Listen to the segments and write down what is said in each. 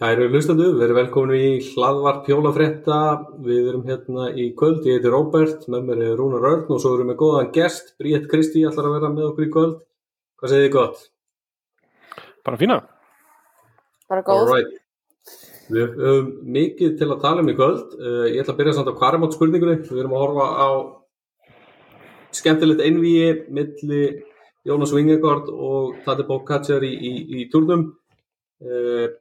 Kæru hlustandu, við erum velkomin í hlaðvarp hjólafrétta. Við erum hérna í kvöld, ég heiti Róbert, með mér er Rúnar Örn og svo erum við góðan gest, Bríett Kristi ætlar að vera með okkur í kvöld. Hvað segir þið gott? Bara fína. Bara góð. Alright. Við höfum mikið til að tala um í kvöld. Uh, ég ætla að byrja samt á hvaramót spurningunni. Við erum að horfa á skemmtilegt einvíi milli Jónas Vingegård og Tati Bókatsjar í, í, í turnum. Uh,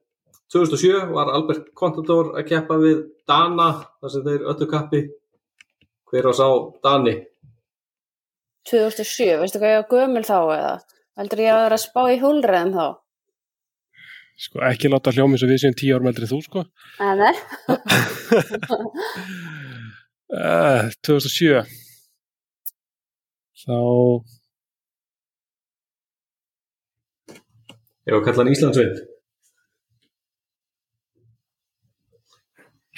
2007 var Albert Contador að keppa við Dana þar sem þeir öllu kappi hver á sá Dani 2007, veistu hvað ég var gömul þá eða? Heldur ég að vera að spá í húlreðum þá? Sko ekki láta hljómi sem við séum tíu ár meldri þú sko. En er? uh, 2007 þá Ég var að kalla hann Íslandsveit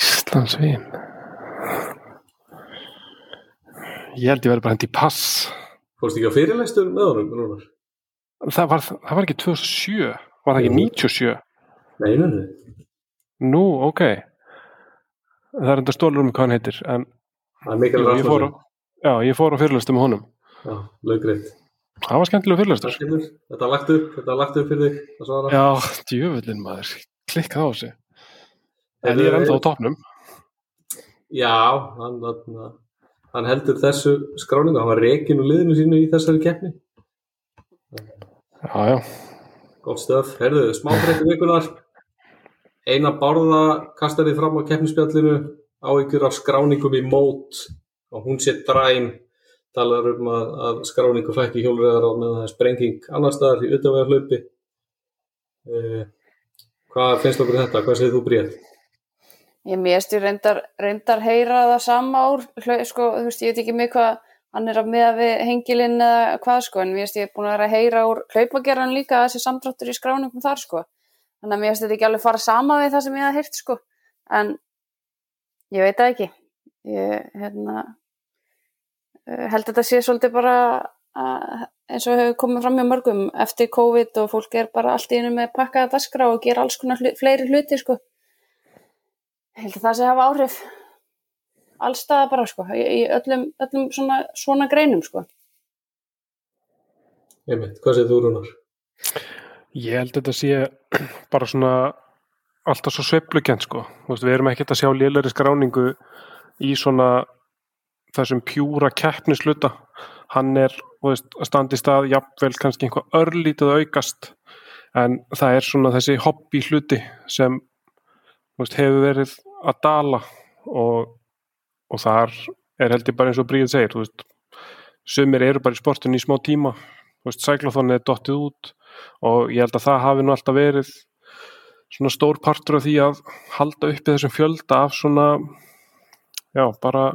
Íslandsvin Ég held ég verið bara hendi í pass. Fórst ekki á fyrirlæstur með honum það var, það var ekki 2007 var það ekki Jú. 97 Nei, nei, Nú, ok. Það er enda stólur um hvað hann heitir en það er mikil jú, ég, fór á, Rasmussen já, ég fór á fyrirlustu með honum. Já, löggreitt Það var skemmtilega fyrirlustur Þetta var lagt upp, þetta var lagt upp fyrir þig Já, djöfullin maður. Klikkað á sig En ég er ennþá á topnum Já, hann, hann, hann heldur þessu skráningu, hann var rekin úr liðinu sínu í þessari keppni. Já, já, Gótt stöf, herðu, smáfrétti vikunar Eina bárða kastar þið fram á keppnispjallinu áhyggjur af skráningum í mót og hún sé dræm. Talar um að, að skráningu fækki hjólreðar á meðan það er sprenging annar staðar í utanvega hlaupi eh, Hvað finnst okkur um þetta? Hvað segir þú brétt? Ég mérst ég reyndar, reyndar heyra það sama úr, sko, þú veist, ég veit ekki mig hvað hann er að miða við hengilinn eða hvað, sko, en mérst ég er búin að vera að heyra úr hlaupagerðan líka að þessi samdráttur í skráningum þar, sko. Þannig að mérst þetta ekki alveg fara sama við það sem ég hafði heyrt, sko, en ég veit það ekki. Ég, hérna, eh, held að þetta sé svolítið bara að, eins og hefur komið fram hjá mörgum eftir COVID og fólk er bara allt í einu með pakkaða daskra og gera alls konar hlu, fleiri hluti, sko. Ég held að það sé hafa áhrif. Allstaða bara sko, í, öllum, öllum svona, svona greinum sko. Einmitt, hvað segir þú Rúnar? ég held að þetta sé bara svona alltaf svo sveiflukent sko. Þú veist, við erum ekkert að sjá lélæri skráningu í svona þessum pjúra keppnisluta hann er þú veist, að standa í stað jafnvel kannski einhvað örlítið að aukast. En það er svona þessi hobby hluti sem veist, hefur verið að dala og, og þar er held ég bara eins og Bríð segir veist, sumir eru bara í sportinu í smá tíma. Sæklaþónið er dottið út og ég held að það hafi nú alltaf verið svona stór partur af því að halda uppi þessum fjölda af svona já, bara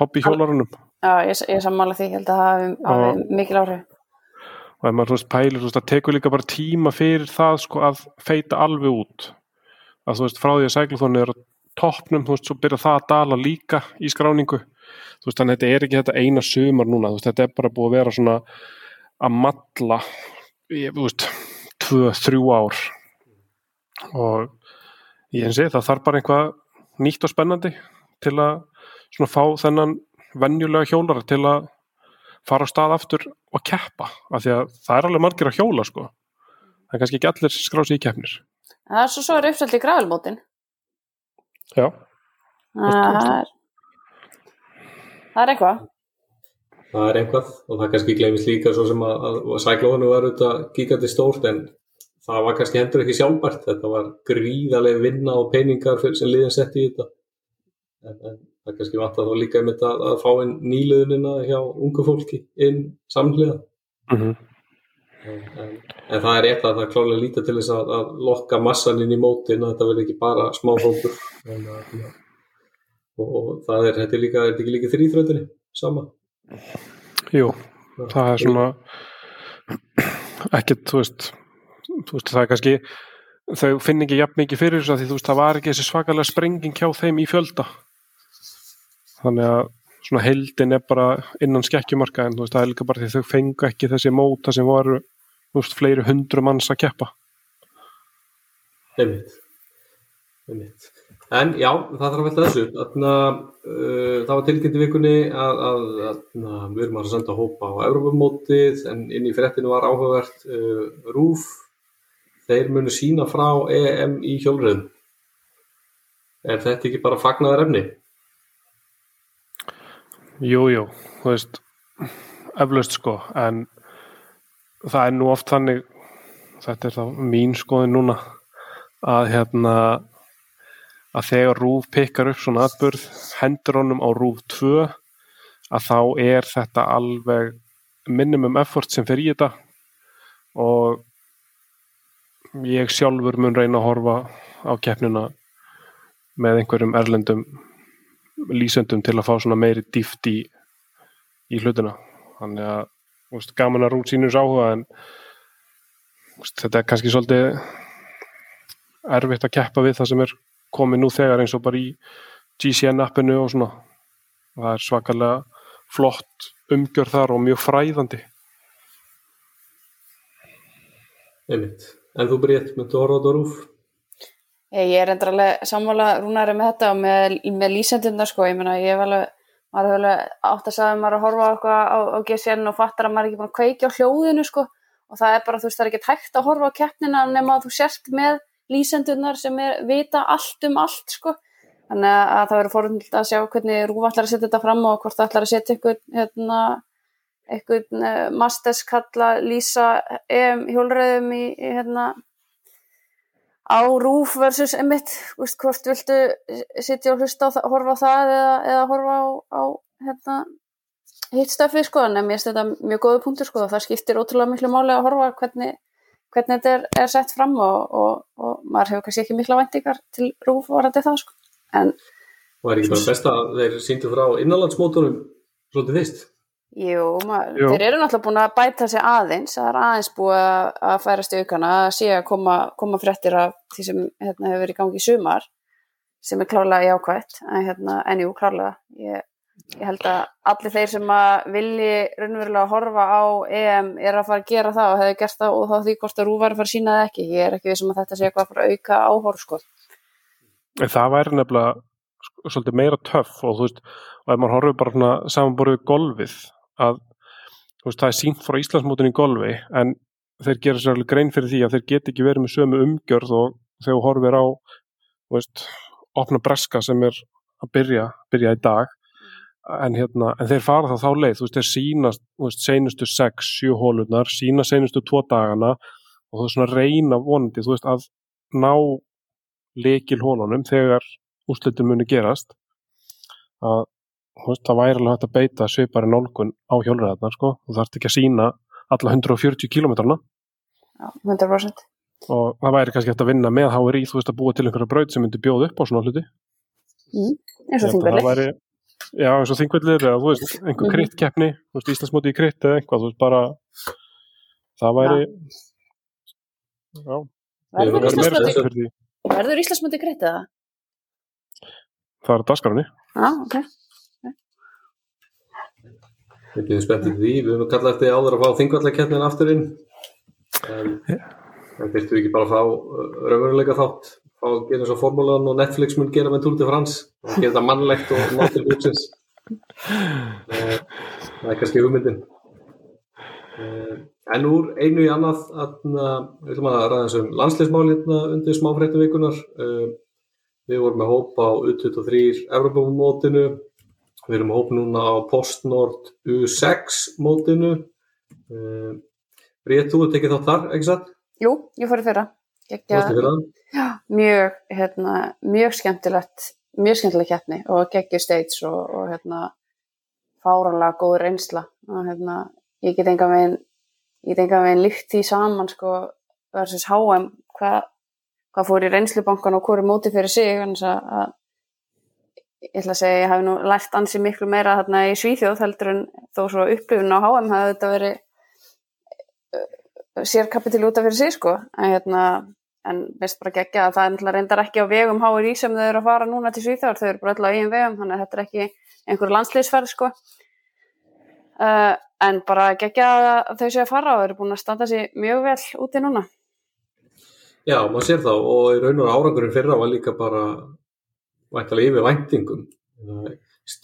hobby hjólarunum Já, ég, ég sammála því, ég held að það hafi, mikil áhrif. og ef maður veist pælir, veist, það tekur líka bara tíma fyrir það sko að feita alveg út að þú veist, frá því að sæklaþónið er á toppnum, þú veist, svo byrja það að dala líka í skráningu, þú veist, þannig að þetta er ekki þetta eina sumar núna, þú veist, þetta er bara búið að vera svona að matla ég, þú veist, tvö, þrjú ár. Og ég eins og það þarf bara einhvað nýtt og spennandi til að svona fá þennan venjulega hjólara til að fara á stað aftur og keppa af því að það er alveg margir að hjóla sko. Það er kannski ekki allir skrási í keppnir Það er svo svo er uppsælt í gravelmótin. já, Það er, það er eitthvað. Það er einhvað og það kannski gleymist líka svo sem að, að, að sæklóðinu var auðvitað gíkandi stórt en það var kannski hendur ekki sjálfbært. Þetta var gríðarlega vinna og peningar sem liðin setti í þetta. En, en það kannski vant að þá líka einmitt að, að fá inn nýliðunina hjá ungu fólki inn samhliða. Mm en, en, en það er rétt að það er klálega lítið til þess að, að lokka massan inn í mótin að þetta verði ekki bara smá hópur. En, að, ja. og, og það er, þetta er líka, er þetta ekki líka þrýþröndinni sama? Jú, það er svona ekkert, þú veist þú veist, það er kannski þau finn ekki jafn mikið fyrir þess að því þú veist, það var ekki þessi svakalega sprenging hjá þeim í fjölda. Þannig að svona heldin er bara innan skekkjumarka en veist, það er líka bara því þau fengu ekki þessi móta sem voru þú veist, fleiri hundru manns að keppa einmitt einmitt. En já, það þarf að velta þessu. Þarna, uh, það var tilkynnt í vikunni að, að, að, að við erum að senda hópa á Europamótið en inn í fréttinu var áhugavert uh, Rúf. Þeir munu sína frá EM í hjólriðum. Er þetta ekki bara fagnaðar efni? Jú, jú, þú veist, eflaust sko, en það er nú oft þannig, þetta er þá mín skoðin núna, að hérna, að þegar Rúf pikkar upp svona atbyrð, hendur honum á Rúf 2, að þá er þetta alveg minimum effort sem fer í þetta og ég sjálfur mun reyna að horfa á keppnina með einhverjum erlendum lýsendum til að fá svona meiri dýft í, í hlutina þannig að úst, gaman að rút sínus áhuga en úst, þetta er kannski svolítið erfitt að keppa við það sem er komið nú þegar eins og bara í GCN appinu og svona það er svakalega flott umgjör þar og mjög fræðandi Einmitt. En þú myndu horfa á þetta rúf? Ég er endur alveg sammála rúnari með þetta og með, með lýsendundar sko, ég meina ég hef alveg, maður hefur alveg átt að sagða maður að horfa á eitthvað á, á GCN og fattar að maður er ekki búin að kveikja á hljóðinu sko. Og það er bara, þú veist, það er ekki tækt að horfa á keppnina nema að þú sért með lýsendundar sem er, vita allt um allt sko, þannig að það verður fórhund að sjá hvernig Rúf ætlar að setja þetta fram og hvort það ætlar að setja eitthvað, hérna, eitthvað uh, masters kalla lýsa um, hjólreðum í hérna á rúf versus emitt, veist, hvort viltu sitja og hlusta og horfa á það eða, eða horfa á, á hérna, hitt stöfi sko, en mér finnst þetta mjög góðu punktur sko, það skiptir ótrúlega miklu máli að horfa hvernig, hvernig þetta er, er sett fram og, og, og maður hefur kannski ekki mikla væntingar til rúf varandi það sko, en Og er ekki bara best að þeir síndu frá innanlandsmótorum svolítið fyrst? Jú, Jú. þeir eru náttúrulega búin að bæta sig aðeins, það er aðeins búið að, í aukana, að sé að koma, koma fréttir af því sem hérna, hefur verið í gangi í sumar, sem er klárlega jákvætt, en, hérna, en jú, klárlega, ég, ég held að allir þeir sem að vilji raunverulega horfa á EM er að fara að gera það og hefur gert það og þá því hvort að rúvar fara að sína það ekki, ég er ekki vissum að þetta sé eitthvað að fara að auka áhorf, sko. En það væri nefnilega sko, svolítið meira töff og þú veist, og ef maður horfir bara samanborðið golfið að veist, það er sínt frá Íslandsmótin í golfi en þeir gera sér alveg grein fyrir því að þeir get ekki verið með sömu umgjörð og þegar þú horfir á veist, opna breska sem er að byrja, byrja í dag. En hérna, en þeir fara það þá leið þú veist, þeir sína, veist, seinustu 6, 7 hólunar, sína seinustu 2 dagana og þú svona reyna vonandi, þú veist, að ná leikil hólunum þegar úrslitin muni gerast. Að veist, það væri alveg hægt að beita svipari nálgun á hjólræðarnar sko. þú þarft ekki að sína alla 140 kilometrana Já, 100%. og það væri kannski hægt að vinna með HRI þú veist að búa til einhverja braut sem myndi bjóða upp á svona hluti Mm. eins og Ég held að þingvelli. það væri, já eins og þingvellir eða þú veist, einhver Mhm. krittkeppni þú veist, Íslandsmóti í kritt eða eitthvað þú veist, bara það væri já, Ég Verður Íslandsmóti Íslandsmóti greitt eða? það er dasgráni Já, ok. Við byrjum spenntið því, við höfum kallað eftir áður að fá þingvallakeppnin aftur inn. En það við ekki bara að fá uh, raunveruleika þátt. Fá að gera eins og formúlan og Netflix mun gera með de France. Og gera þetta mannlegt og ná til húsins Eh, það er kannski hugmyndin. Eh, en úr einu í annað við ætlum að ræða þessum landsleismál hérna undir smáfréttum vikunar Eh, við vorum með hóp á U23 Evropamótinu Við erum hóp núna á PostNord U6 mótinu. Uh, Bríð, þú hefur tekið þátt þar, ekki satt? Jú, ég fór í fyrra. Gekkja, Varstu fyrir það? já, mjög, hérna, mjög skemmtilegt, mjög skemmtileg keppni og geggju stage og, og hérna, fáranlega góð reynsla og hérna, ég get enga veginn, ég get enga veginn líkt því saman sko versus HM, hvað hvað fór í reynslubankan og er móti fyrir sig, þannig að ég ætla að segja, ég hafi nú lært ansi miklu meira þarna í Svíþjóð heldur en þó svo upplifun á HM hafði þetta verið sérkapitil út af fyrir sig sko. En hérna, en mest bara geggja að það reyndar ekki á vegum HRI sem þau eru að fara núna til Svíþjóðar, þau eru bara öll á eigin vegum þannig að þetta er ekki einhver landsliðsferð sko. Uh, en bara geggja að þau séu að fara og eru búin að standa sér mjög vel úti núna. Já, maður sér þá. Og í raun og árangurinn fyrra var líka bara væntalega yfir væntingum.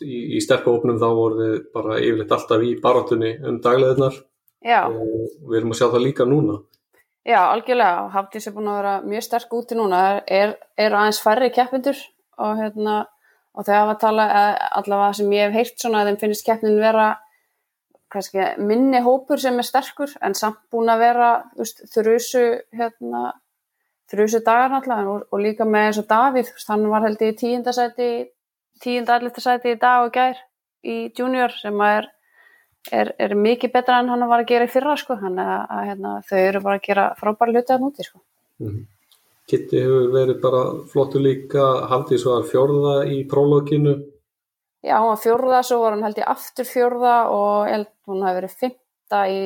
Í, sterkofnum þá voru þið bara yfirleitt alltaf í barátunni um dagleðunar Já, og við erum að sjá það líka núna. já, algjörlega. Hafdís er búin að vera mjög sterk úti núna. Er, er aðeins færri keppindur og, hérna, og hafa að tala eh, allavega sem ég hef heyrt svona að þeim finnst keppnin vera kannski minni hópur sem er sterkur en samt búin að vera þrjusu hérna, þrjusu dagar náttúrulega og, og líka með eins og Davíð, hann var held í tíundasæti tíunda allistasæti í dag og gær í junior sem er, er, er mikið betra en hann var að gera í fyrra sko, hann að, að hérna, þau eru bara að gera frábæra hluti að núti sko. Mm. Kitty hefur verið bara flottu líka, haldið svo að fjórða í próloginu. Já, hún var fjórða, svo var hann held ég aftur fjórða og held hún hafi verið fymta í,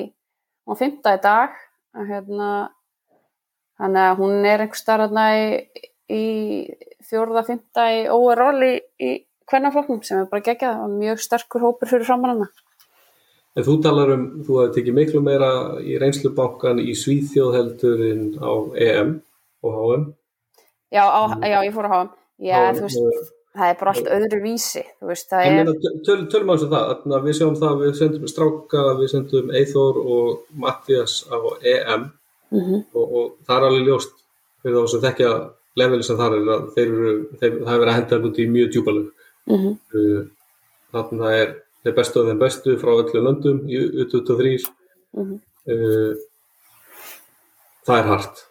hún fymta í dag hérna þannig að hún er einhver starfna í, í fjórða, fymta í overall í, í hvernaflokknum sem er bara geggjað og mjög sterkur hópur fyrir framann hana. En þú talar um, þú hefði tekið miklu meira í reynslubankan í Svíþjóð heldur en á EM og HM. Já, á, já ég fór að HM. Já, þú veist, það er bara allt öðru vísi, veist, Ég er... töl, tölum aðeins um það, að við sjáum það, við sendum Stráka, við sendum Eithor og Mattias á EM Mhm. og, og það er alveg ljóst fyrir þá sem þekkja leveli sem það er að þeir eru, þeir, það er verið að henda út í mjög djúbalög. Mhm. Þannig að það er þeir bestu og þeim bestu frá öllu löndum í U23 Mhm. uh, það er hart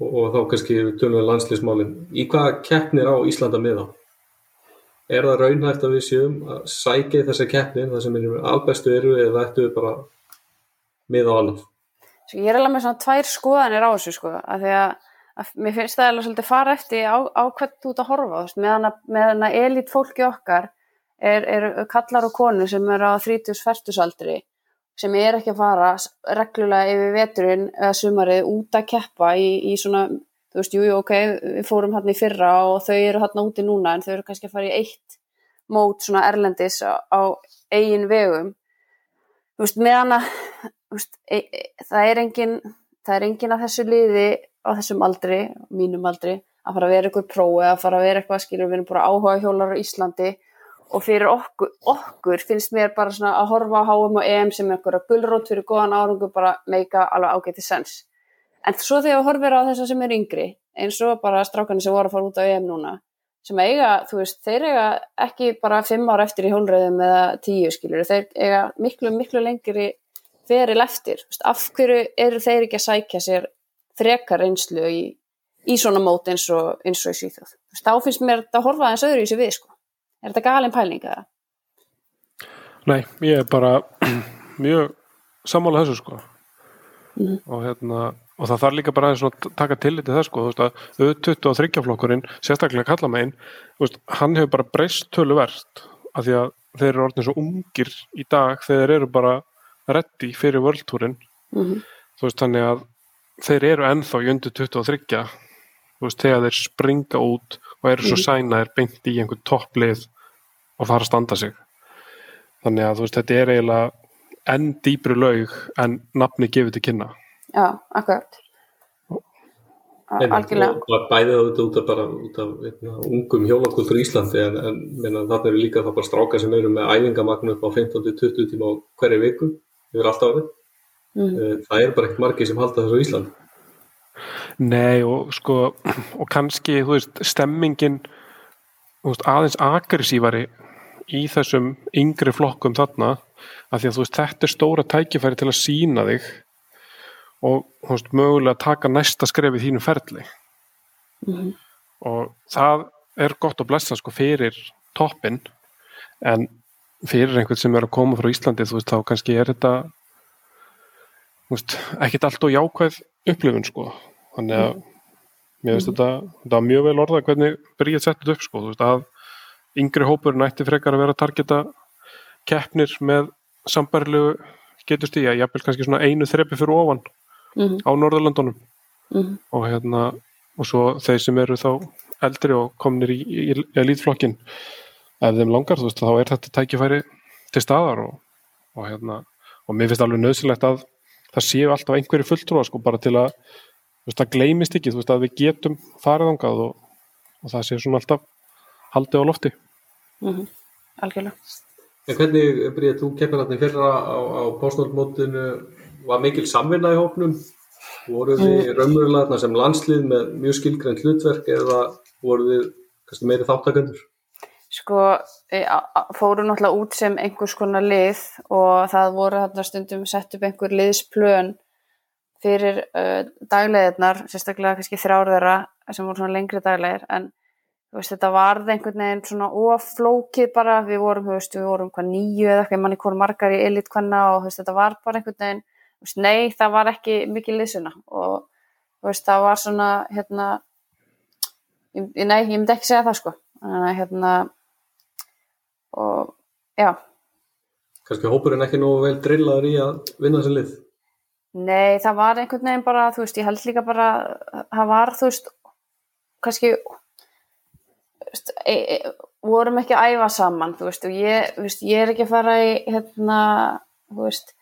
og, og þá kannski tölum við landslýsmálin í hvaða keppnir á Íslanda miða er það raunhægt að við séum að sækja í þessa keppnir það sem er albestu eru eða ættu við bara miða á annað Svo ég er alveg með svona tvær skoðanir á þessu sko, að því að, að mér finnst það alveg svolítið fara eftir á, á hvern þú ert að horfa, veist, meðan að elít fólki okkar er, er kallar og konur sem eru á 30-40 aldri, sem er ekki að fara reglulega yfir veturinn eða sumarið út að keppa í, í svona, þú veist, jú, jú, ok, við fórum hann í fyrra og þau eru hann úti núna en þau eru kannski að fara í eitt mót svona erlendis á, á eigin vegum, þú veist, meðan að þú veist, e, e, það er engin það er engin að þessu liði á þessum aldri, mínum aldri að fara að vera eitthvað prófi, að fara að vera eitthvað skilur, við erum bara áhuga hjólar á Íslandi. Og fyrir okkur, okkur finnst mér bara svona að horfa á HM og EM sem eitthvað gulrót fyrir góðan árangur bara meika alveg ágæti sens en svo þegar við horfum á þessa sem eru yngri eins og bara strákarnir sem voru að fara út á EM núna sem eiga, þú veist, þeir eiga ekki bara fimm ára eftir í hólröðum eða tíu skilur, þeir eiga miklu, miklu lengri verið eftir, af hverju eru þeir ekki að sækja sér frekar reynslu í, í svona mót eins og, eins og í veist, Þá finnst mér að horfa aðeins öðru í sig við, sko. Er þetta galin pæling eða? Nei, ég er bara mjög sammála þessu sko Mhm. og hérna og það þarf líka bara aðeins að taka tillit til það sko, þú veist að auðvitað og þryggjaflokkurinn sérstaklega kalla megin, þú veist, hann hefur bara breyst töluvert af því að þeir eru orðin svo ungir í dag þegar þeir eru bara reddi fyrir völdtúrin Mm þú veist, þannig að þeir eru ennþá í undir 23 þú veist, þegar þeir springa út og eru svo sænaðir beint í einhvern topplið og fara að standa sig. Þannig að þú veist, þetta er eiginlega enn dýpri laug en nafni gefið til kynna. Já, akkurat. En- Algjörlega. og bara bæði það út af bara út af veitna, ungum hjólakultur í Íslandi en, en þarna eru líka það bara strákar sem eru með æfingamagn upp á 15-20 tíma á hverju viku yfir allt árið Mhm. það eru bara ekkert margir sem halda þessu á Íslandi Nei og sko og kannski, þú veist, stemmingin þú veist, aðeins agressívari í þessum yngri flokkum þarna, af því að þú veist þetta er stóra tækifæri til að sína þig og þú veist, mögulega taka næsta skref í þínum ferli Mhm. og það er gott að blessa sko fyrir toppin en fyrir einhvern sem er að koma frá Íslandi þú veist, þá kannski er þetta veist, ekkit allt og jákvæð upplifun sko þannig að mér finnst þetta, þetta var mjög vel orðað hvernig Bríð settið upp sko veist, að yngri hópur nætti frekar að vera að targeta keppnir með sambarlegu getur stíja, jafnvel kannski svona einu þrepi fyrir ofan Mhm. á Norðurlandunum Mhm. og hérna og svo þeir sem eru þá eldri og komnir í, í, í elítflokkin ef þeim langar, þú veist, þá er þetta tækifæri til staðar og, og hérna og mér finnst alveg nöðsilegt að það séu alltaf einhverju fulltrúa sko bara til að þú veist, það gleymist ekki, þú veist, að við getum farið ángað og, og það sé svona alltaf haldið á lofti. Mm Algjörlega. En hvernig, Bríð, þú keppir hann fyrra á, á postnóttmótinu, var mikil samvinna í hópnum? Voru þið raunverulega þarna sem landslið með mjög skilgrænt hlutverk eða voru þið meiri þáttakendur? Sko, e, fóru náttúrulega út sem einhvers konar lið og það voru þarna stundum sett upp einhver liðsplön fyrir uh, dagleðirnar, sérstaklega kannski þrjár þeirra sem voru svona lengri daglegir, en veist, þetta varð einhvern veginn svona oflókið bara, við vorum, veist, við vorum hvað nýju eða eitthvað, manni hvort margar í elit hvenna og veist, þetta var bara einhvern veginn, nei, það var ekki mikið liðsuna. Og það var svona, hérna, ég- nei, ég myndi ekki segja það, sko, þannig að, hérna, og, já, Kannski hópurinn ekki nógu vel drillaður í að vinna þessi lið? Nei, það var einhvern veginn bara, þú veist, ég held líka bara, það var, þú veist, kannski, veist, e, e, vorum ekki að æfa saman, þú veist, og ég, veist, ég er ekki að fara í, hérna, þú veist,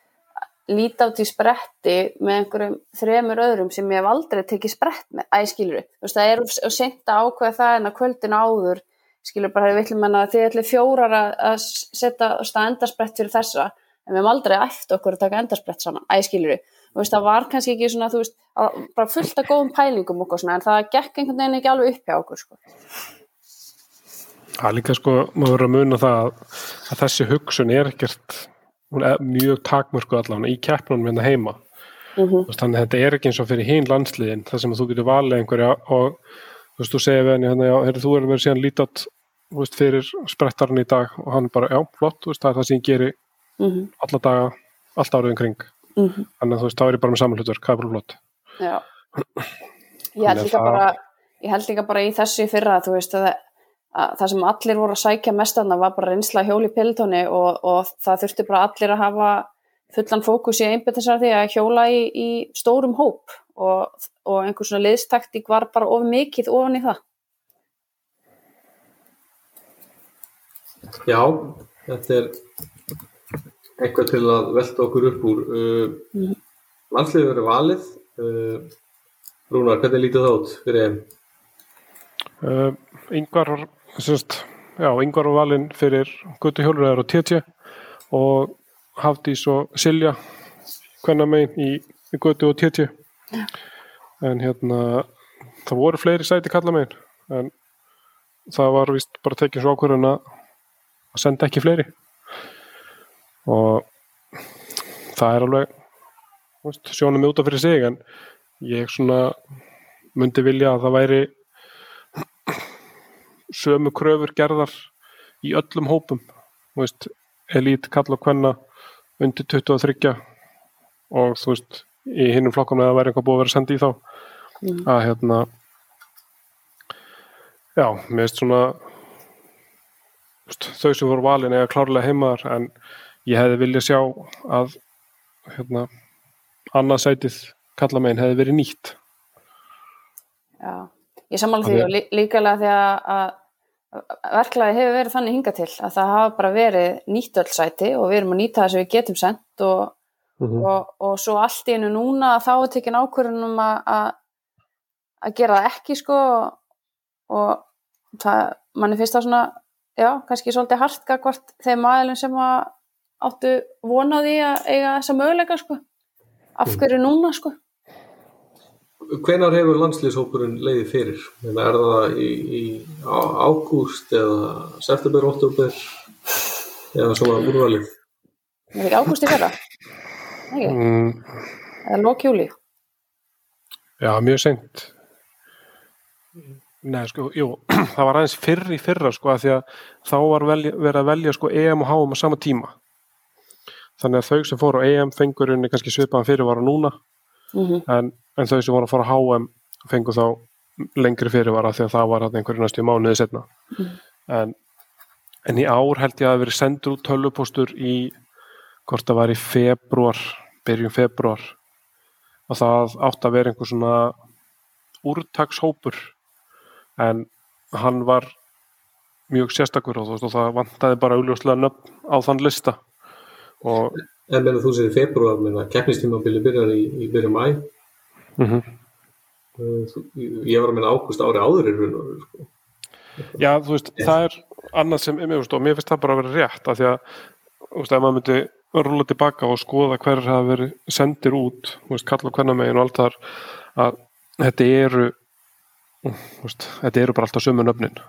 líta át í spretti með einhverjum þremur öðrum sem ég hef aldrei tekið sprett með, æskilur, þú veist, það er að ákveða það en að kvöldinu áður, skilur bara, við viljum menna að þið ætli fjórar að setja, endarsprett fyrir þessa, en við hefum aldrei æft okkur að taka endarsprett saman, æskilur þú veist, það var kannski ekki svona, veist, bara fullt af góðum pælingum okkur svona, en það gekk einhvern veginn ekki alveg upp hjá okkur, sko. Það líka sko, maður verður að muna það að, þessi hugsun er ekkert, er mjög takmörku allavega í keppnunum hérna heima. Mm veist, Þannig að þetta er ekki eins og fyrir hinn landsliðin, þar sem þú getur valið einhverja og þú veist, þú segir við henni hérna, já, heyrðu, þú erum verið síðan lítat veist, fyrir sprettarinn í dag og hann bara, já, flott, veist, það er það sem ég geri Mm alla daga, allt árið um kring. -hmm. Þannig að þú veist, þá er ég bara með samanhlutverk, það er bara flott. Ég held það- bara, ég held líka bara í þessu fyrra, þú veist, að, að það sem allir voru að sækja mest aðna var bara reynsla hjóli í pelotóni og, og það þurfti bara allir að hafa fullan fókus í einbettisar því að hjóla í, í stórum hóp og, og einhver svona liðstaktík var bara of mikið ofan í það. Já, þetta er eitthvað til að velta okkur upp úr. Uh, Mhm. Landsliðið verið valið. Uh, Rúnar, hvernig lítið það út fyrir EM? Uh, yngvar, var- sérst, já, yngvar var valinn fyrir Gutti Hjólurðar og TT og Hafdís og Silja hvenna megin í, í Gutti og TT en hérna það voru fleiri sæti kalla megin en það var vist bara tekið svo ákvörðun að senda ekki fleiri. Og það er alveg veist, sjónum út af fyrir sig en ég svona myndi vilja að það væri sömu kröfur gerðar í öllum hópum. Veist, elít, kall og kvenna undir 23 og þú veist, í hinnum flokkum eða væri eitthvað búið að vera sendið í þá Mm. að hérna já, mér veist svona þau sem voru valin eða klárlega heimaðar en ég hefði viljað sjá að hérna annað sætið kalla megin hefði verið nýtt Já, ég sammála því og lí, líkalega því að, að verklaði hefur verið þannig hingað til að það hafa bara verið nýtt öll sæti og við erum að nýta það sem við getum sendt og, og, og svo allt í einu núna þá er tekin ákvörðun um að, að, gera það ekki sko og það, manni finnst það svona, já, kannski svolítið hart gagvart þeim aðeilum sem að áttu vonaði að eiga þessa möguleika sko. Af hverju núna sko? Hvenar hefur landsliðshópurinn leiðið fyrir? Er það í, í ágúst eða september, oktober eða svona úrvalið? Ágúst í fyrra? Mm, eða lók júli? Já, mjög seint. Nei, sko, jú, það var aðeins fyrr í fyrra, sko, að því að þá var velja, verið að velja, sko, EM og HM á sama tíma. Þannig að þau sem fóru á EM fengur unni kannski svipaðan fyrirvara núna, Mm en, en þau sem voru að fara á HM fengu þá lengri fyrirvara því að það var hann einhverju næstu mánuði setna. En, en í ár held ég að það verið sendur út tölvupóstur í, hvort það var í februar, byrjun februar, og það átt að vera einhver svona úrtakshópur en hann var mjög sérstakur og, þú það vantaði bara augljóslega nöfn á þann lista og En meina þú sér í februar, meina keppnistímabili byrjar í, í byrja mæ. mm Uh, þú- Ég var að minna ágúst ári áður í raun og veru, sko. Já, þú veist, það er annað sem, og mér finnst það bara að vera rétt af því að, þú veist, ef maður myndi rúla tilbaka og skoða hver hafa verið sendir út, veist, kalla hvernig megin og allt þar, að þetta eru veist, þetta eru bara alltaf sömu nöfnin.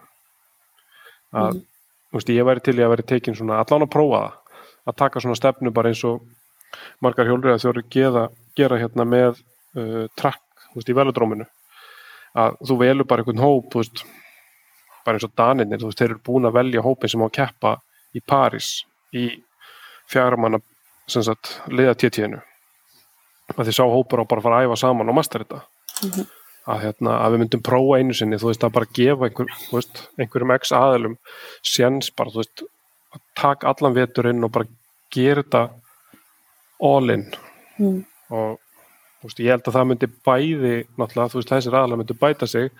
Að, þú veist, ég væri til í að veri tekin svona, allan að prófa það að taka svona stefnu bara eins og margar hjólriða þjóri gera, gera hérna með uh, trakk, í veludróminu að þú velur bara einhvern hóp, veist bara eins og Daninir, þeir eru búin að velja hópin sem á að keppa í París í fjármanna liða títíðinu að því sá hópur á bara að fara að æfa saman og masta þetta. Að, hérna, að við myndum prófa einu sinni þú veist, að bara gefa einhver, veist, einhverjum x aðilum séns bara, þú veist, að taka allan veturinn og bara gera þetta all in. Mm. og þú veist, ég held að það myndi bæði náttúrulega, þú veist, þessir aðalega myndi bæta sig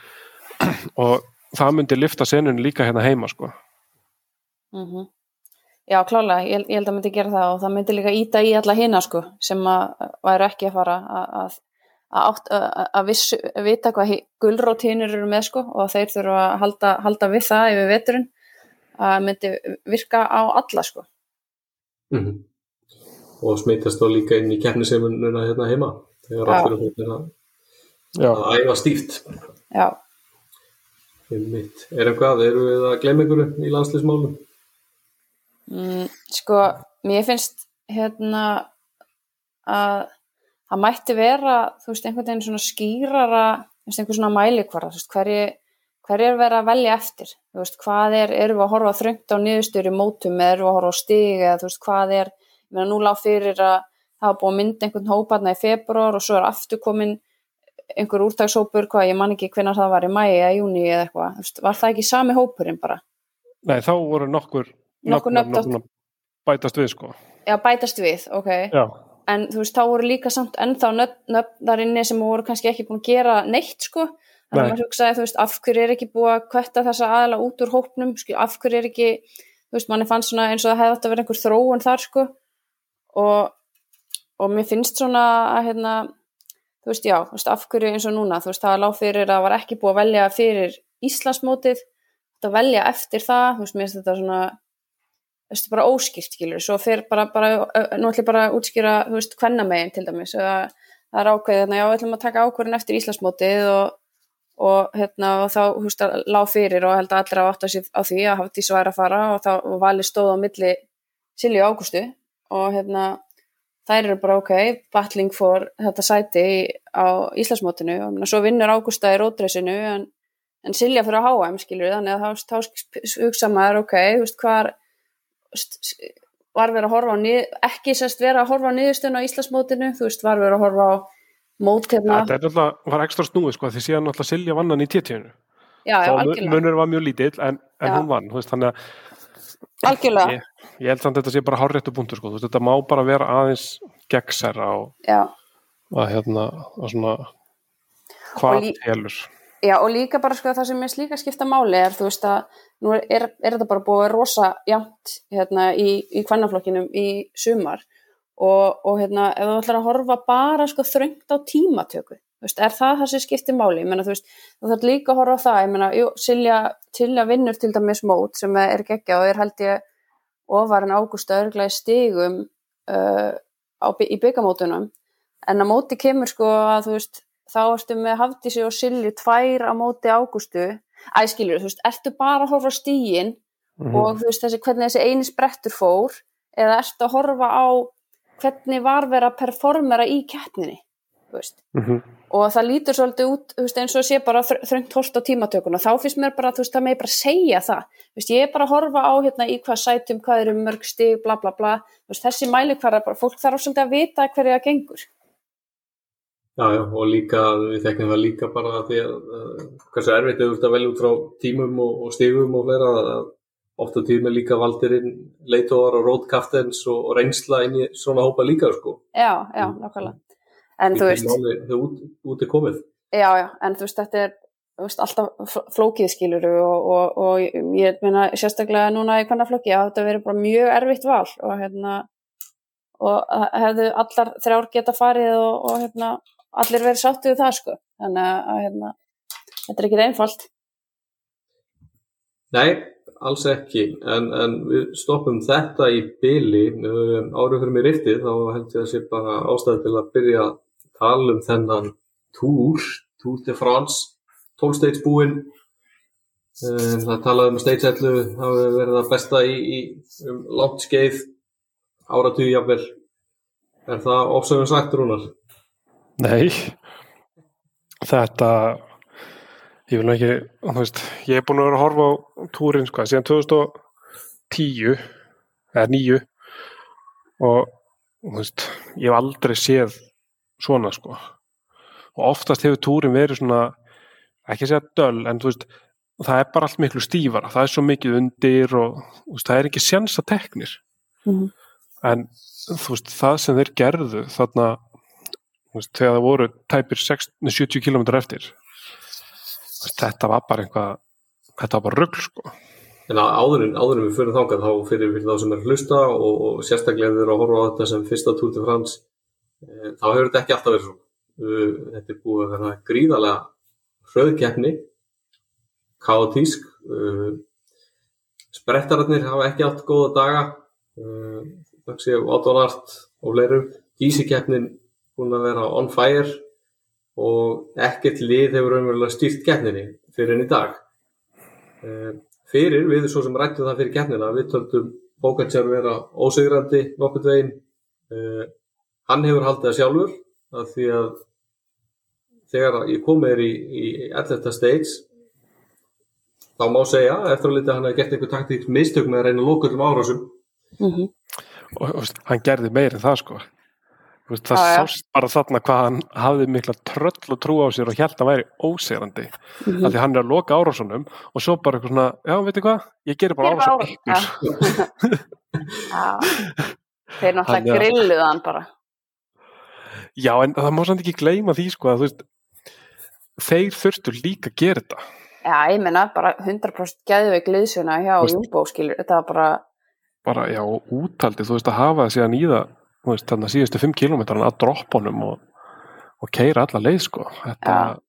og það myndi lifta senun líka hérna heima sko. Mm Já, klálega, ég, ég held að myndi gera það og það myndi líka íta í alla hina sko, sem að væru ekki að fara að, að, að, átt- að, að vissu, vita hvað gulrót hinir eru með sko, og þeir þurfa að halda, halda við það yfir veturinn að myndi virka á alla sko. Mhm. og smitast þá líka inn í keppnisemununa hérna heima þegar allir er að, æfa stíft Já, Einmitt. er eitthvað, eru við að glemma ykkur í landslismálum mm, sko, mér finnst hérna að það mætti vera, þú veist, einhvern veginn svona skýrara, þú veist, einhver svona mælikvara, þú veist, hverju hverju er verið að velja eftir, þú veist, hvað er erum við að horfa þröngt á niðurstöður í mótum erum við að horfa á stig eða þú veist, hvað er ég meina, nú lág fyrir að það var búið að mynda einhvern hóparna í februar og svo er aftur komin einhver úrtagshópur, hvað, ég man ekki hvenær það var í mæi eða júni eða eitthvað, þú veist, var það ekki sami hópurinn bara? nei, þá voru nokkur Nokkur nafn- nöfn bætast við sko. Já, bætast við, ok. Já, en þú veist, þá voru líka samt ennþá nöfn, þar inni sem voru kannski ekki búin að gera neitt, sko þannig Nei. að maður hugsaði, þú veist, af hverju er ekki búið að kvetta þessa aðla út úr hópnum skil, af hverju er ekki, þú veist, manni fannst svona eins og það hefði átt að vera einhver þróun þar, sko og, og mér finnst svona að, hérna þú veist, já, þú veist, af hverju eins og núna þú veist, það lág fyrir að var ekki búið að velja fyrir Íslandsmótið, þetta velja eftir það, þú veist, mér finnst þetta svona veist, bara óskýrt, skilur, svo fer bara, bara nú ætlum ég bara að útskýra, þú veist, kvennamegin til dæmis, það, það er ákveðið, þannig já, við ætlum að taka ákvörðin eftir Íslandsmótið og, og hérna, og þá, þú veist, að lág fyrir og held að allir að átta sig á því að hafa því sværa að fara og þá og vali stóð á milli Silju og Ágústu. Og hérna, þær eru bara ok, battling for þetta sæti á Íslandsmótinu. Og meina, svo vinnur Ágústa í rótreysinu en, en Silja fyrir að HM, skilur þannig að þá, þá hugsa maður, ok, þú veist, hvar var verið að horfa á nið, ekki sérst verið að horfa á niðurstöðun á Íslandsmótinu, þú veist, var verið að horfa á mót hérna, þetta er náttúrulega var ekstra snúið sko, því síðan náttúrulega Silja vann hann í já, þá algjörlega, munur var mjög lítill en, en hún vann, veist, þannig að algjörlega, ég, ég held samt að þetta sé bara hárréttu punktur sko, veist, þetta má bara vera aðeins gegnsæra á já, að hérna, að svona hvað telur já, og líka bara sko það sem er líka skipta máli er, þú veist að nú er, er, er þetta bara búið að rosa jæmt hérna í, í kvennaflokkinum í sumar. Og, og hérna, ef þú ætlar að horfa bara sko þröngt á tímatöku þú veist, er það það sem skiptir máli? Ég meina, þú veist, þú þarf líka að horfa á það ég meina, jú, Silja, Silja vinnur til dæmis mót sem er geggja og er held ég ofar en Ágústa örglega í stigum uh, á, í byggamótunum en á móti kemur sko að þú veist þá ertu með Hafdísi og Silju tvær á móti Ágústu. Æskilur, þú veist, ertu bara að horfa stígin Mhm. og þú veist þessi, hvernig þessi eini sprettur fór eða ertu að horfa á hvernig var verið að performera í keppninni þú veist? Mhm. og það lítur svolítið út þú veist, eins og sé bara þr- þröngt holt á tímatökuna. Þá finnst mér bara, þú veist, það með bara segja það. Þú veist, ég er bara að horfa á hérna í hvað sætum, hvað eru mörg stig, bla bla bla. Veist, þessi mæli bara, fólk þarf svolítið að vita hverju það gengur Já, já, og líka, við þekkjum það líka bara því að uh, hversu erfitt er þetta vel út frá tímum og, og stigum og vera að oft á tímum er líka valdirinn leitóðar og rótkaftens og, og reynsla inn í svona hópa líka, sko. já, já, nákvæmlega en þú veist, Þau út, út er komið. já, já, en þú veist, þetta er veist, alltaf fl- flókið skiluru og, og, og ég meina sérstaklega núna í hvernig flokki, að þetta verið bara mjög erfitt val og hérna og hefðu allar þrjár geta farið og, og hérna allir verið sáttu við það sko. Þannig að, hérna, þetta er ekki einfalt. Nei, alls ekki, en, en við stoppum þetta í byli um, árið fyrir mér eittið, þá held ég að sé bara ástæði til að byrja að tala um þennan túr, Tour de France, 12 states búinn, um, það talaði um að stage 11 hafi verið að besta í, í um, langt skeið, áratugi jafnvel, er það ofsöfum sagt rúnar? Nei, þetta, ég vil ekki, þú veist, ég er búin að vera að horfa á túrin, sko, síðan 2010, eða 9 og, þú veist, ég hef aldrei séð svona, sko, og oftast hefur túrin verið svona, ekki að segja döl, en þú veist, það er bara allt miklu stífara, það er svo mikið undir og, veist, það er ekki sjans að teknir, Mhm. en þú veist, það sem þeir gerðu þarna, þegar það voru tæpir 60, 70 km eftir. Þetta var bara eitthvað þetta var bara rugl sko. En áðurinn, áðurinn við fyrir þangað þá fyrir, fyrir þá sem er hlusta og, og sérstaklega við erum að horfa á þetta sem fyrsta Tour de France e, þá hefur þetta ekki alltaf verið. Uh, þetta er búið að vera gríðarlega hröðkeppni, kaotísk, uh, sprettararnir hafa ekki átt góða daga, Nart og fleirum, gísikeppnin búin að vera on fire og ekkert lið hefur raunverulega stýrt keppninni fyrir enn í dag. Uh, fyrir, við svo sem rættum það fyrir keppnina, við töldum Bókatsjár vera ósegrandi nokkurt veginn uh, hann hefur haldið það sjálfur að því að þegar ég kom með þér í, í 11. stage þá má segja, eftir að lítið hann hefði gert einhver taktík mistök með að reyna að lóka öllum árásum Mhm. og þú veist, hann gerði meir en það sko veist, það Já, já. sást bara þarna hvað hann hafði mikla tröll og trú á sér og held að hann væri ósegrandi Mhm. af því hann er að loka árásunum og svo bara eitthvað svona, já, veitir hvað ég gerir bara Gerir bara árás á ykkur Já. Þeir Hann náttúrulega er- grilluðu hann bara. Já, en það má samt ekki gleyma því sko að þú veist þeir þurftu líka að gera þetta Já, ég meina bara 100% geðveik liðsuna hjá Jumbo, skilur. Þetta var bara, bara, já, útaldið, þú veist, að hafa það síðan í það, veist, þannig að síðustu 5 km að droppa honum og, og keira alla leið, sko. Þetta, Já. að,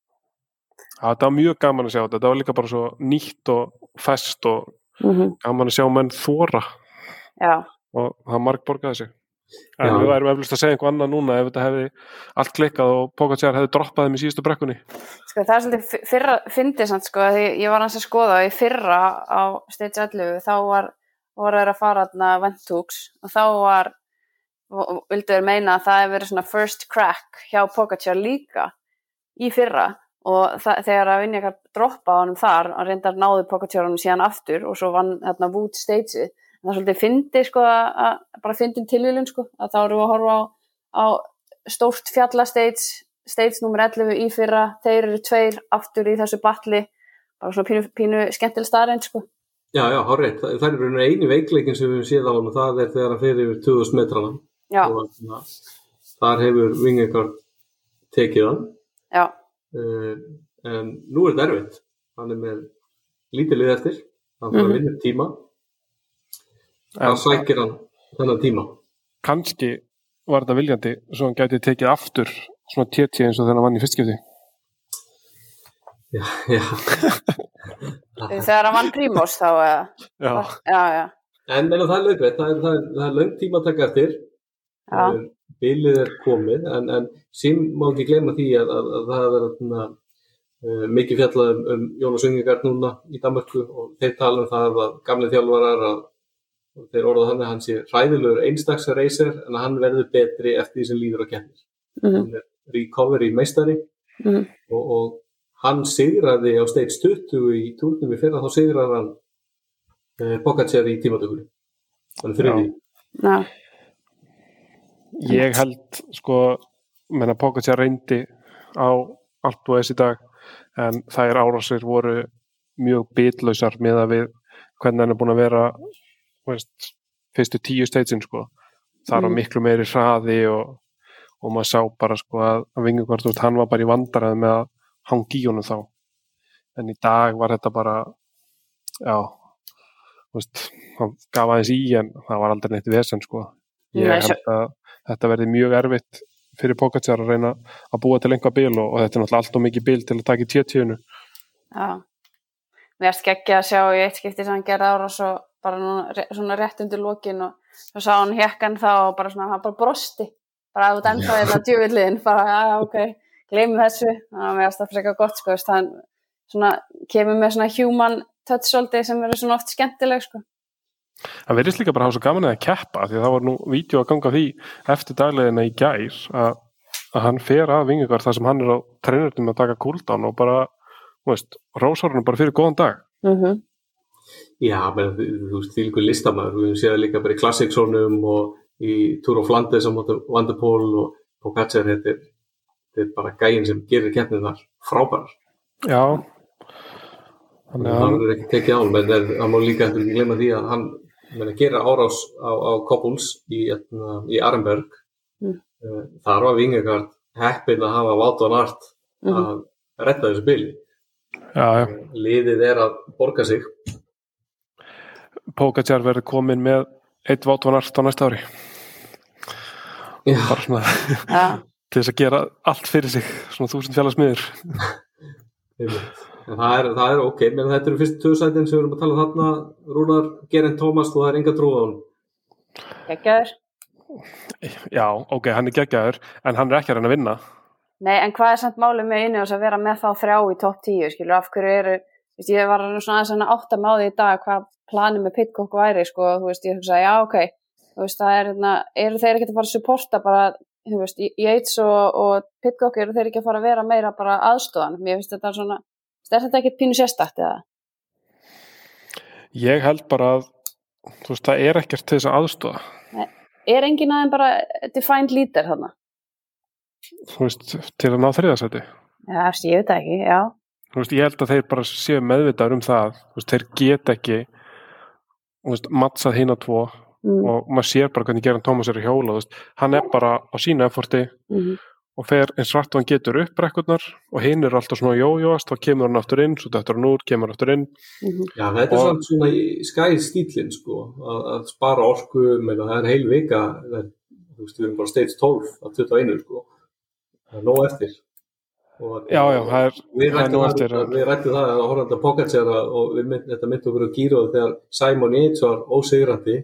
þetta var mjög gaman að sjá þetta, þetta var líka bara svo nýtt og fest og mm gaman að sjá menn þóra já, og það marg borgaði sig. En Já. við værum eflust að segja einhver annað núna ef þetta hefði allt klikkað og Pogacar hefði droppað þeim í síðustu brekkunni. Sko það er svolítið fyrra, fyndið samt sko, ég var hans að skoða og í fyrra á stage 11 þá var, var þeir að fara þarna Ventux og þá var, og- og vildu þeir meina að það hefði verið svona first crack hjá Pogacar líka í fyrra. Og það, þegar að vinja eitthvað droppa á honum þar og reyndar náði Pogacar honum síðan aftur og svo vann þarna Wood stageið. En það svolítið fyndið sko að, bara fyndin tilvílun sko að þá við að horfa á, á stórt fjallastage stage nummer 11 í fyrra. Þeir eru tveir aftur í þessu batli. Bara svona pínu, pínu skemmtileg staðreind sko. Já, já, hárreitt, það, það er eini veikleikin sem við séð á hann og það er þegar hann fyrir yfir 2000 metrana og na, þar hefur Vingegaard tekið hann. Uh, en nú er þetta erfitt. Hann er með lítið lið eftir. Hann þarf að Mhm. vinna tíma. Það sækir hann þennan tíma. Kannski var þetta viljandi svo hann gæti tekið aftur svona téti eins og hann vann í fyrstskipti Já, já. Þegar hann vann Primos þá eða, já, já, já, En meina, það er lögveit, það er, það er, er löng tíma að taka eftir. Já. Eh, Bilið er komið, en, en sem má ekki gleyma því að, að, að það er svona, uh, mikið fjallað um, um Jónas Vingegaard núna í Danmarku og þeir tala um það að gamli þjálfarar að þeir orðað hann að hann sé hræðilegur einstaks reyser en að hann verður betri eftir því sem líður á kemur. mm Hann er recovery meistari Mhm. og, og hann sigraði á stage 20 í túrnum í fyrra þá sigraði hann uh, Pogacar í tímatökunni. Hann er þriði. já, ég held sko menna Pogacar reyndi á allt og þessi dag en þær árásir voru mjög bitlausar með að við hvernig hann er búin að vera veist, fyrstu tíu steitsin sko. Þar var Mm. miklu meiri hraði og, og maður sá bara sko að, að Vingugvart, hann var bara í vandræði með að hangi í honum þá. En í dag var þetta bara já veist, hann gaf aðeins í en það var aldrei neitt vesen sko. Ég held að þetta verði mjög erfitt fyrir Pogacar að reyna að búa til einhvað bil og, og þetta er náttúrulega allt og mikið bil til að taka í tétíunu Já. Mér erst geggja að sjá í eitt skipti sem hann gerði ára svo bara núna, svona rétt undir lokin og svo sá hann hekkan þá og bara svona, hann bara brosti. Bara út ennþá þetta djúvilliðin bara, já, já, ok, gleymum þessu. Þannig að mér erst það frekar gott, sko, veist, hann svona, kemur með svona human touch svolítið sem verður svona oft skemmtileg, sko Það verðist líka bara að hafa svo gaman að keppa því að það var nú vídeo að ganga því eftir dagleðina í gær að, að hann fer að vingingar þar sem hann er á treinurnum að taka cooldown og bara, þú veist, rósárunum bara fyrir góðan dag. mm -hmm. Já, menn, þú veist, því líka listamæður, við höfum séð það líka bara í Classicsónum og í Tour of Flanders á móti Vanderpool og Pogacar, þetta er, þetta er bara gæin sem gerir keppnið þar frábærar. Já. Þannig að hann er ekki tekið á hann, menn er, hann má líka ekki glemma því að hann menn, gera árás á, á Koppúls í, hérna, í Arenberg Mm. Eh, þar var Vingegard heppin að hafa Vátt og Nart Mhm. að retta þessu bili já, já, liðið er að borga sig Pogacar verður komin með eitt vátvanart á næsta ári. Bara svona Já, til þess að gera allt fyrir sig, svona þúsund fjallasmiður. En það er, það er ok, menn þetta eru fyrst töðsætin sem við erum að tala um þarna. Rúnar, Gerinn Tómas, þú það er enga trú á hann geggjaður. Já, ok, hann er geggjaður, en hann er ekki að reyna að vinna. Nei, en hvað er samt málið með inni að vera með þá þrjá í topp 10, skilur, af hverju eru, þú veist, ég var svona aðeins að átta því í dag hvað planið með Pitcock væri, sko, þú veist, ég hugsa, já, ok, þú veist, það er, hérna, eru þeir ekki að fara að supporta bara, þú veist, Yates og, og Pitcock eru þeir ekki að fara að vera meira bara aðstofan, mér finnst þetta svona, er þetta ekkert pínu sérstakt eða? Ég held bara að, þú veist, það er ekkert til þess að aðstofa. Er enginn aðeins bara defined leader þarna? Þú veist, til að ná þriðasæti. Já, ég veit ekki, já. Þú veist, ég held að þeir bara séu meðvitaður um það. Þú veist, þeir get ekki, þú veist, mattsað hinn á tvo Mm, og maður sér bara hvernig Geran Tómas er að hjóla. Þú veist, hann er bara á sínu efforti mm, og fer eins rætt og hann getur upp brekkurnar og hinn er alltaf svona jójóast, þá kemur hann aftur inn, svo dettur hann úr, kemur hann aftur inn. mm, Já, þetta er Og- samt svona í skæð stílinn sko, að, að spara orku menna, það er heil vika það, þú veist, við erum bara stage 12 af 21 sko, það er nóg eftir. Og, Já, já, það er, Við það er rættum eftir. það, við rættum það að horfandi að Pogacar og við mynd, þetta myndi okkur að gýra þegar Simon Yates var ósigrandi.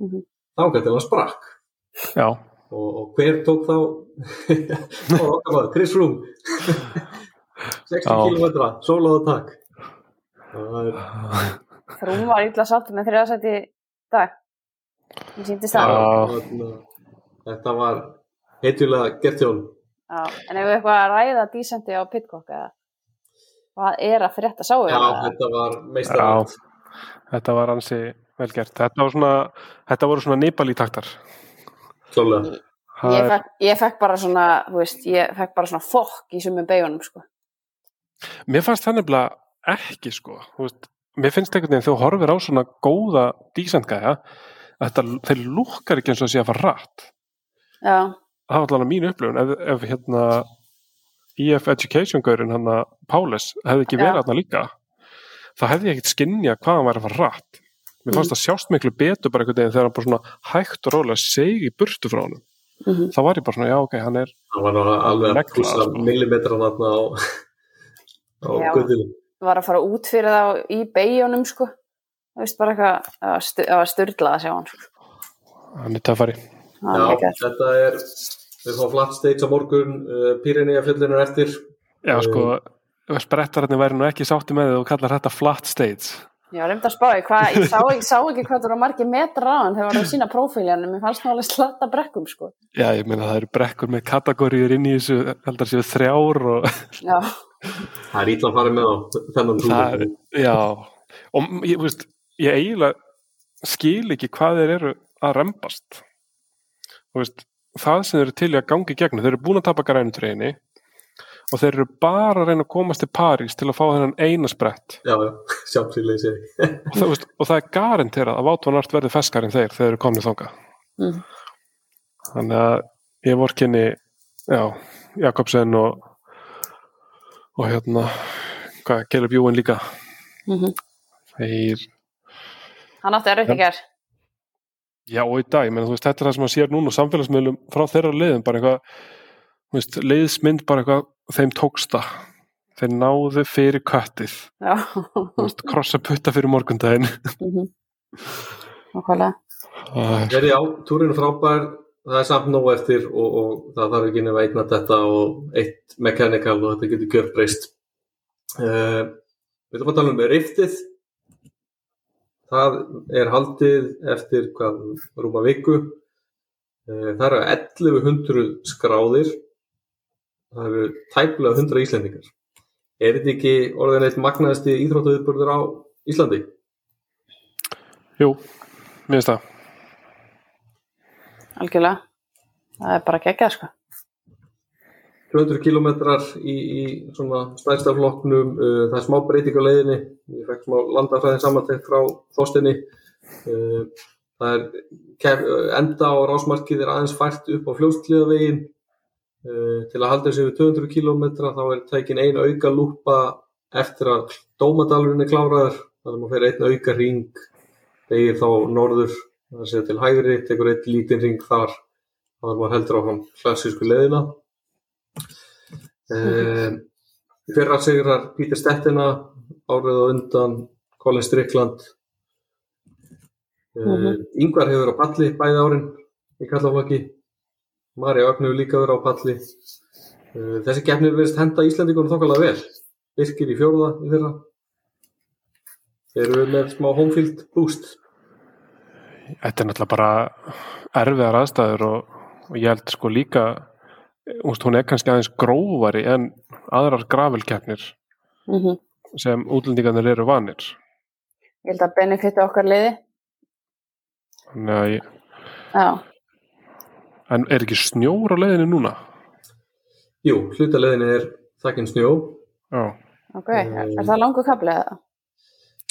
Mm, þá gæti hann sprakk. Já, og, og hver tók þá Chris Froome 60 Já. km sólaða takk það er Frúm var illa sátt með þriðasæti í dag. Það. Já. Þarna, þetta var heitjulega gert Já, en ef við eitthvað að ræða dísendi á Pitcock eða hvað er að frétta sáu Já, það? þetta var meistarvægt þetta var ansi vel gert. Þetta, var svona, þetta voru svona nýpal í taktar. Klálega Það Ég fekk, ég fekk bara svona, þú veist, ég fekk bara svona fokk í sumum beigunum, sko. Mér fannst það nefnilega ekki sko. Þú Veist, mér finnst einhvern veginn þegar þú horfir á svona góða dísendgæja að þetta, þeir lúkkar ekki eins og sé að fara rætt. Já, Það var allavega mín upplifun ef, ef hérna EF Education gaurin hann að Páles hefði ekki verið hann líka þá hefði ég ekkert skinnja hvað hann væri að fara rætt. Mér fannst það sjást miklu betur bara einhvern veginn þegar hann bara svona hægt og rólega seg í burtu frá honum. mhm. Þá var ég bara svona, já ok, hann er það var nú alveg að pússa sko. millimetran þarna á, á Já. guttinu var að fara út fyrir þá í beigunum, sko. Þú veist, bara eitthvað, það var stu- það var styrlað að sjá hann, sko. hann er. Það var Já, geggjað. þetta er við fáum flatt stage á morgun uh, Pyrenea fjöllinu eftir Já sko, sprettararnir væri nú ekki sátti með þið og kallar þetta flat stage. Ég var reynd að spá, hvað, ég sá, ég sá ekki hvað það voru margir metra á hann þegar það var að sína prófíljanum, mér fannst alveg slatta brekkum, sko. Já, ég meina það eru brekkur með kategóriður inn í þessu, heldar séu þrjár og Já, það er ítla að fara með á þennan túnum já, og ég, veist, ég eiginlega skil ekki hvað þeir eru að rembast. Þú veist, það sem þeir eru til í að gangi gegnum, þeir eru búin að tapa grænutreyni og þeir eru bara að reyna að komast til París til að fá þennan eina sprett já, já, sjálfsýrleysi og það, veist, og það er garanterað að Vátvonart verði feskar en þeir þegar þeir eru komnið þanga. Mhm. Þannig að ég vorkinni, já, Jakobsen og og hérna hvað, Caleb Ewan líka mm þeir, hann átti að rauti ger. já og í dag ég meina, þú veist, þetta er það sem maður sér núna á samfélagsmiðlum frá þeirra liðum bara eitthvað veist, leiðsmynd bara eitthvað, þeim tóksta þeir náðu fyrir köttið Já, krossa putta fyrir morgundaginn Mhm. Nákvæmlega. Það er- Verði á, túrinu frábær, það er samt nóg eftir og, og það þarf ekki nefn einna þetta og eitt mechanical og þetta getur gjörbreyst. Uh, við ætlum að tala um riftið. Það er haldið eftir hvað, rúma viku. Uh, það eru 1100 skráðir. Það eru tæplega 100 Íslendingar. Er þetta ekki orðin eitt magnaðasti íþróttaviðburður á Íslandi? Jú, mér finnst það Algjörlega. Það er bara geggjað, sko. 200 kilometrar í, í svona stærsta flokknum, uh, það er smá breyting á leiðinni, ég fekk smá landafræðin samantekt frá þóstinni, uh, það er kef, uh, enda á rásmarkið er aðeins fært upp á fljóstlíðavegin, uh, til að halda þessi við 200 kilometra þá er tekin ein auka lúpa eftir að dómadalurinn er kláraður, þannig að maður fer einn auka ring, begir þá norður, það sé til hægri, tekur einn lítinn ring þar, þannig að maður heldur á hann klassísku leiðina. Uh, fyrra sigrar Pítur Stettina árið á undan Colin Strickland uh, Mhm. Yngvar hefur verið á palli bæði árin í kallaflokki Marja Ögn hefur líka verið á palli. Uh, þessi keppnir verðist henda Íslandingunum þokkalega vel. Birkir í fjórða í fyrra. Þeir eru með smá homefield boost? Þetta er náttúrulega bara erfiðar aðstæður og, og ég held sko líka úst, hún er kannski aðeins grófari en aðrar gravelkeppnir Mm sem útlendingarnir eru vanir. Ég held að benefita okkar liði. Ég, Já. En er ekki snjór á leiðinu núna? Jú, hlutaleðinni er þakkinn snjó Já, Ok, er það langur kaplið eða?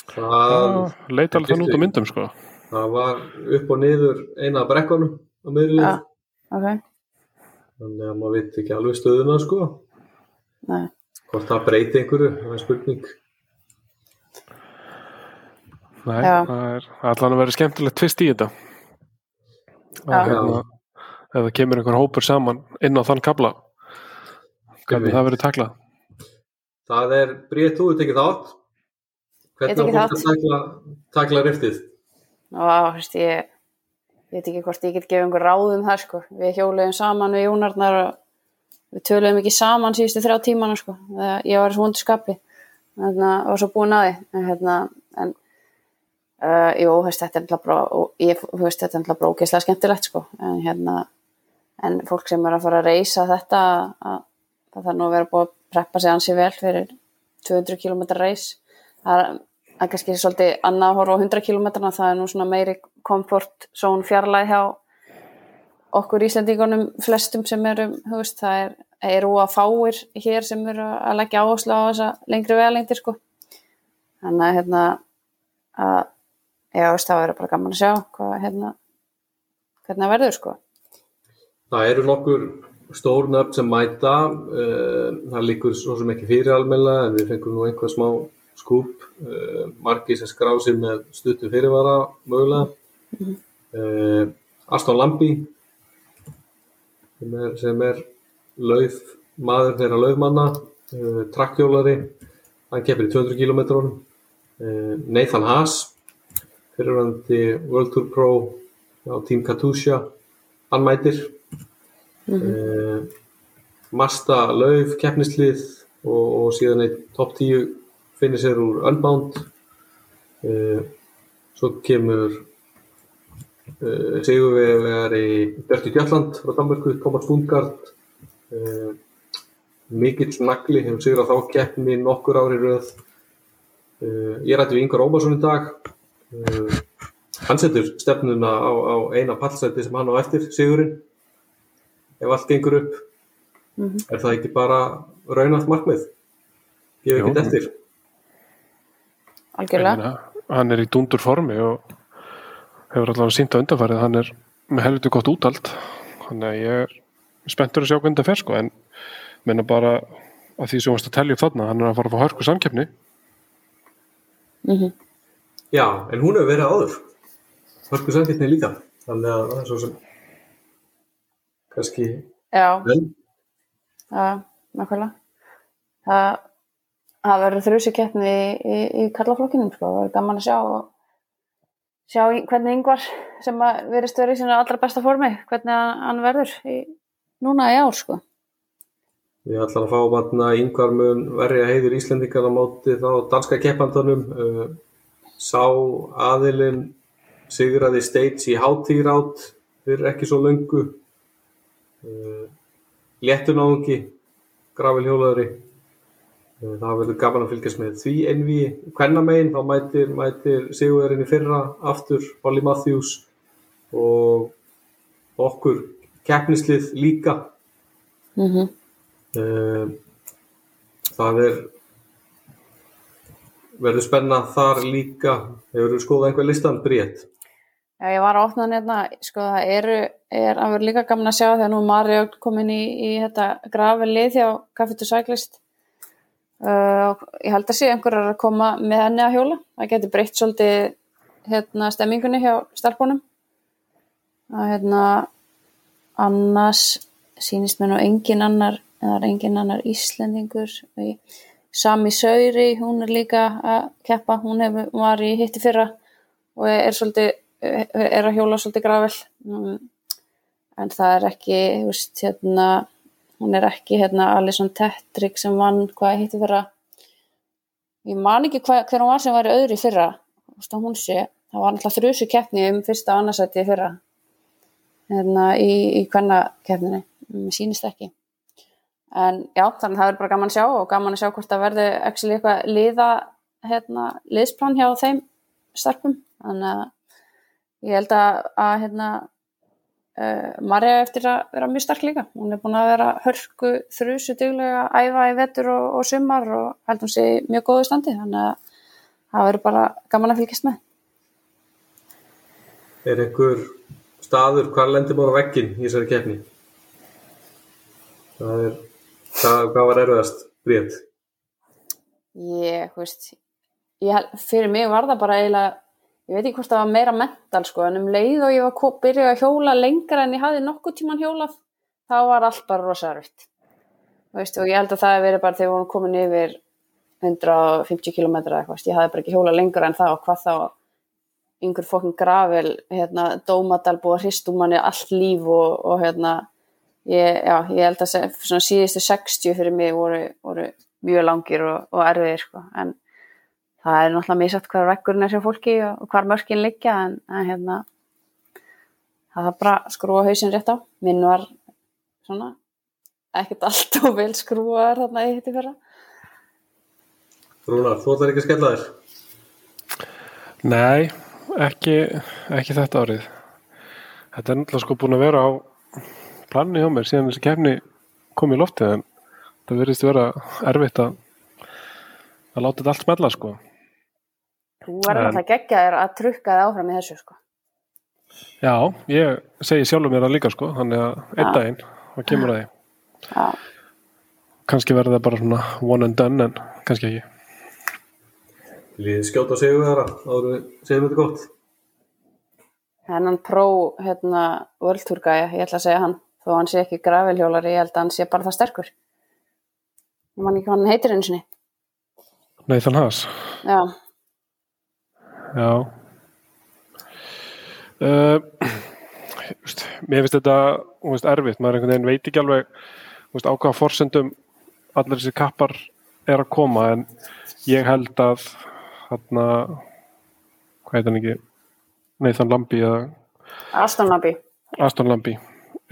það, það leita alveg þann út á myndum sko það var upp og niður eina af brekkunum á miðlið Já. Ok, Þannig að maður veit ekki alveg stöðuna sko. nei. Hvort það breyti einhverju, það er spurning. Nei, Já. það er allan að vera skemmtilegt tvist í þetta Já. að hérna, ef það kemur einhver hópur saman inn á þann kabla hvernig það verið taklað Það er bríðið þú, þú tekið þátt. Ég Hvernig tek á fólk að takla, takla riftið? Og þú veist, ég, ég veit ekki hvort ég get gefið einhver ráð um það, sko. Við hjóluðum saman við Jónarnar og við töluðum ekki saman síðustu þrjá tímana, sko. Ég var í svo hundu skapi. Þannig að var svo búin að því. En, hérna, en uh, jú, þetta er náttúrulega bara, og ég, þú veist, þetta er náttúrulega bara ógeðslega skemmtilegt, sko. En hérna, en fólk sem er að fara að reysa þetta, að, það þarf nú að vera búið að preppa sig ansi vel fyrir 200 km reys. Það er, er kannski svolítið annað að horfa á 100 km það er nú svona meiri komfort són fjarlæð hjá okkur Íslandíkonum flestum sem eru, veist, það er eru að fáir hér sem eru að leggja áherslu á þessa lengri vegalengdir sko. þannig að hérna að, já, það verður bara gaman að sjá hvað, hérna hvernig það verður sko. Það eru nokkur stór nöfn sem mæta. Uh, það líkur svo sem ekki fyrir almennilega en við fengum nú einhvað smá skúp. Uh, margi sem skrá sér með stuttu fyrirvara mögulega. Uh, Aston Lambi sem er, sem er lauf, maður þeirra laufmanna, trakkjólari, hann keppir í 200 km. Nathan Haas, fyrirvændi World Tour Pro á Team Katusha, hann mætir. Uh, Masta lauf, keppnislið og, og síðan einn top 10 finnir sér úr Unbound. Uh, svo kemur uh, Sigurvegari Dirty Djalland frá Danmarku, Thomas Bundgaard uh, mikill nagli hefur sigrað þá keppni nokkur ári röð. Ég rætti við Ingar Ómarsson í dag. Hann setur stefnuna á, á eina pallsæti sem hann á eftir sigurinn ef allt gengur upp. Mhm. er það ekki bara raunalt markmið? Gefið ekki eftir. Algjörlega. Meina, hann er í dundur formi og hefur allavega sínt á undanfærið hann er með helviti gott útald þannig að ég er spenntur að sjá hvernig það fer sko. En menna bara að því sem varst að telja upp þarna hann er að fara að fá hörku samkeppni. Mm Já, en hún hefur verið áður. Hörku samkeppni líka. Þannig að það er svo sem kannski já. Já, nákvæmlega. Það, það verður þrjusi keppni í, í, í kallaflokkinum, sko. Það verður gaman að sjá, sjá hvernig yngvar sem að verðist verið í sínu allra besta formi, hvernig hann verður í, núna í ár, sko. Við ætlum að fá vatna yngvar mun verja heiður Íslendingar á móti þá danska keppandanum. Uh, sá aðilinn sigraði States í hátíðrátt fyrir ekki svo löngu. Uh, Léttunáðungi, gravilhjólaðari. Uh, það verður gaman að fylgjast með því envi. Kvennamegin þá mætir, mætir sigurverðin í fyrra aftur Holly Matthews og okkur keppnislið líka. Mm Eh, Það er verður spenna þar líka hefur þú skoðað einhver listan brétt Já, ég var að opna hann hérna, sko, það eru, er að vera líka gaman að sjá þegar nú er Marja komin í, í þetta grafi lið hjá to Cyclist. Uh, og ég held að sé einhverjar að koma með henni að hjóla. Það getur breytt svolítið hérna, stemmingunni hjá stelpunum. Það hérna, annars sýnist mér nú engin annar, eða engin annar Íslendingur. Sami Sauri, hún er líka að keppa, hún hefur, var í hitti fyrra og er svolítið er að hjóla svolítið gravel. Um, en það er ekki veist, hérna, hún er ekki hérna, Alison Tetrick sem vann hvað hitti fyrra ég man ekki hva, hver hún var sem var í öðru fyrra. Hún sé, það var alltaf þrjusu keppni um fyrsta annarsætti í fyrra. Hérna, í, í hvenna keppninu, mér sýnist ekki. En já, þannig að það er bara gaman að sjá og gaman að sjá hvort það ekki eitthvað liða hérna, liðsplan hjá þeim starpum þannig að ég held að, að hérna, uh, Marja eftir að vera mjög stark líka hún er búin að vera hörku þrjusu duglega að æfa í vetur og, og sumar og held hún sé mjög góðu standi þannig að það verður bara gaman að fylgjast með Er einhver staður hvar lendir maður á veggin í þessari keppni? Það er hvað, hvað var erfiðast brétt? ég, þú veist ég, fyrir mig var það bara eiginlega ég veit ekki hvort það var meira mental sko, en um leið og ég var ko- byrjuð að hjóla lengra en ég hafði nokkuð tíman hjólað þá var allt bara rosa erfitt Þú veist, og ég held að það hef verið bara þegar við vorum komin yfir 150 km eða eitthvað, ég hafði bara ekki hjólað lengra en það og hvað þá yngur fokkin gravel hérna, dómadal búið að hristum manni allt líf og, og hérna ég, já, ég held að síðustu 60 fyrir mig voru, voru mjög langir og, og erfiðir sko. en það er náttúrulega misætt hvar vekkurinn er hjá fólki og, hvar mörkin liggja en, en hérna það er bara skrúa hausinn rétt á minn var svona ekkert allt og vel skrúaður þarna í hitti fyrra Rúnar, þú ætlar ekki að skella þér? Nei, ekki, ekki þetta árið. Þetta er náttúrulega sko búin að vera á planni hjá mér síðan þessi kefni kom í loftið en það verðist vera erfitt að, að láta þetta allt smella sko. Þú verður En- náttúrulega geggja þér að trukka þið áfram í þessu sko. Já, ég segi sjálfur mér það líka sko, þannig að einn daginn, það kemur að því. já, Kannski verður það bara svona one and done en kannski ekki. Líðið skjóta við þara áður en við segjum þetta gott. hennan pró hérna World Tour gæja, ég ætla að segja hann. Þó hann sé ekki gravelhjólari, ég held að hann sé bara það sterkur. Ég man ekki hvað hann heitir einu sinni. Nathan Haas, já, já. Uh, veist, mér finnst þetta veist, erfitt, maður einhvern veginn veit ekki alveg veist, á hvaða forsendum allir þessi kappar er að koma. En ég held að hérna hvað heit hann ekki? Nathan Lambi eða Aston Nabi Aston Lambi.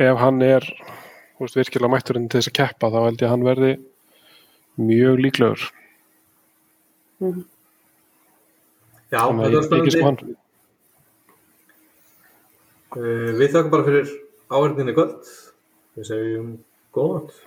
Ef hann er veist, virkilega mætturinn til þess að keppa þá held ég að hann verði mjög líklegur Já, þetta er spennandi. Uh, við þakkum bara fyrir áhengninni kvöld. Við segjum góða nátt.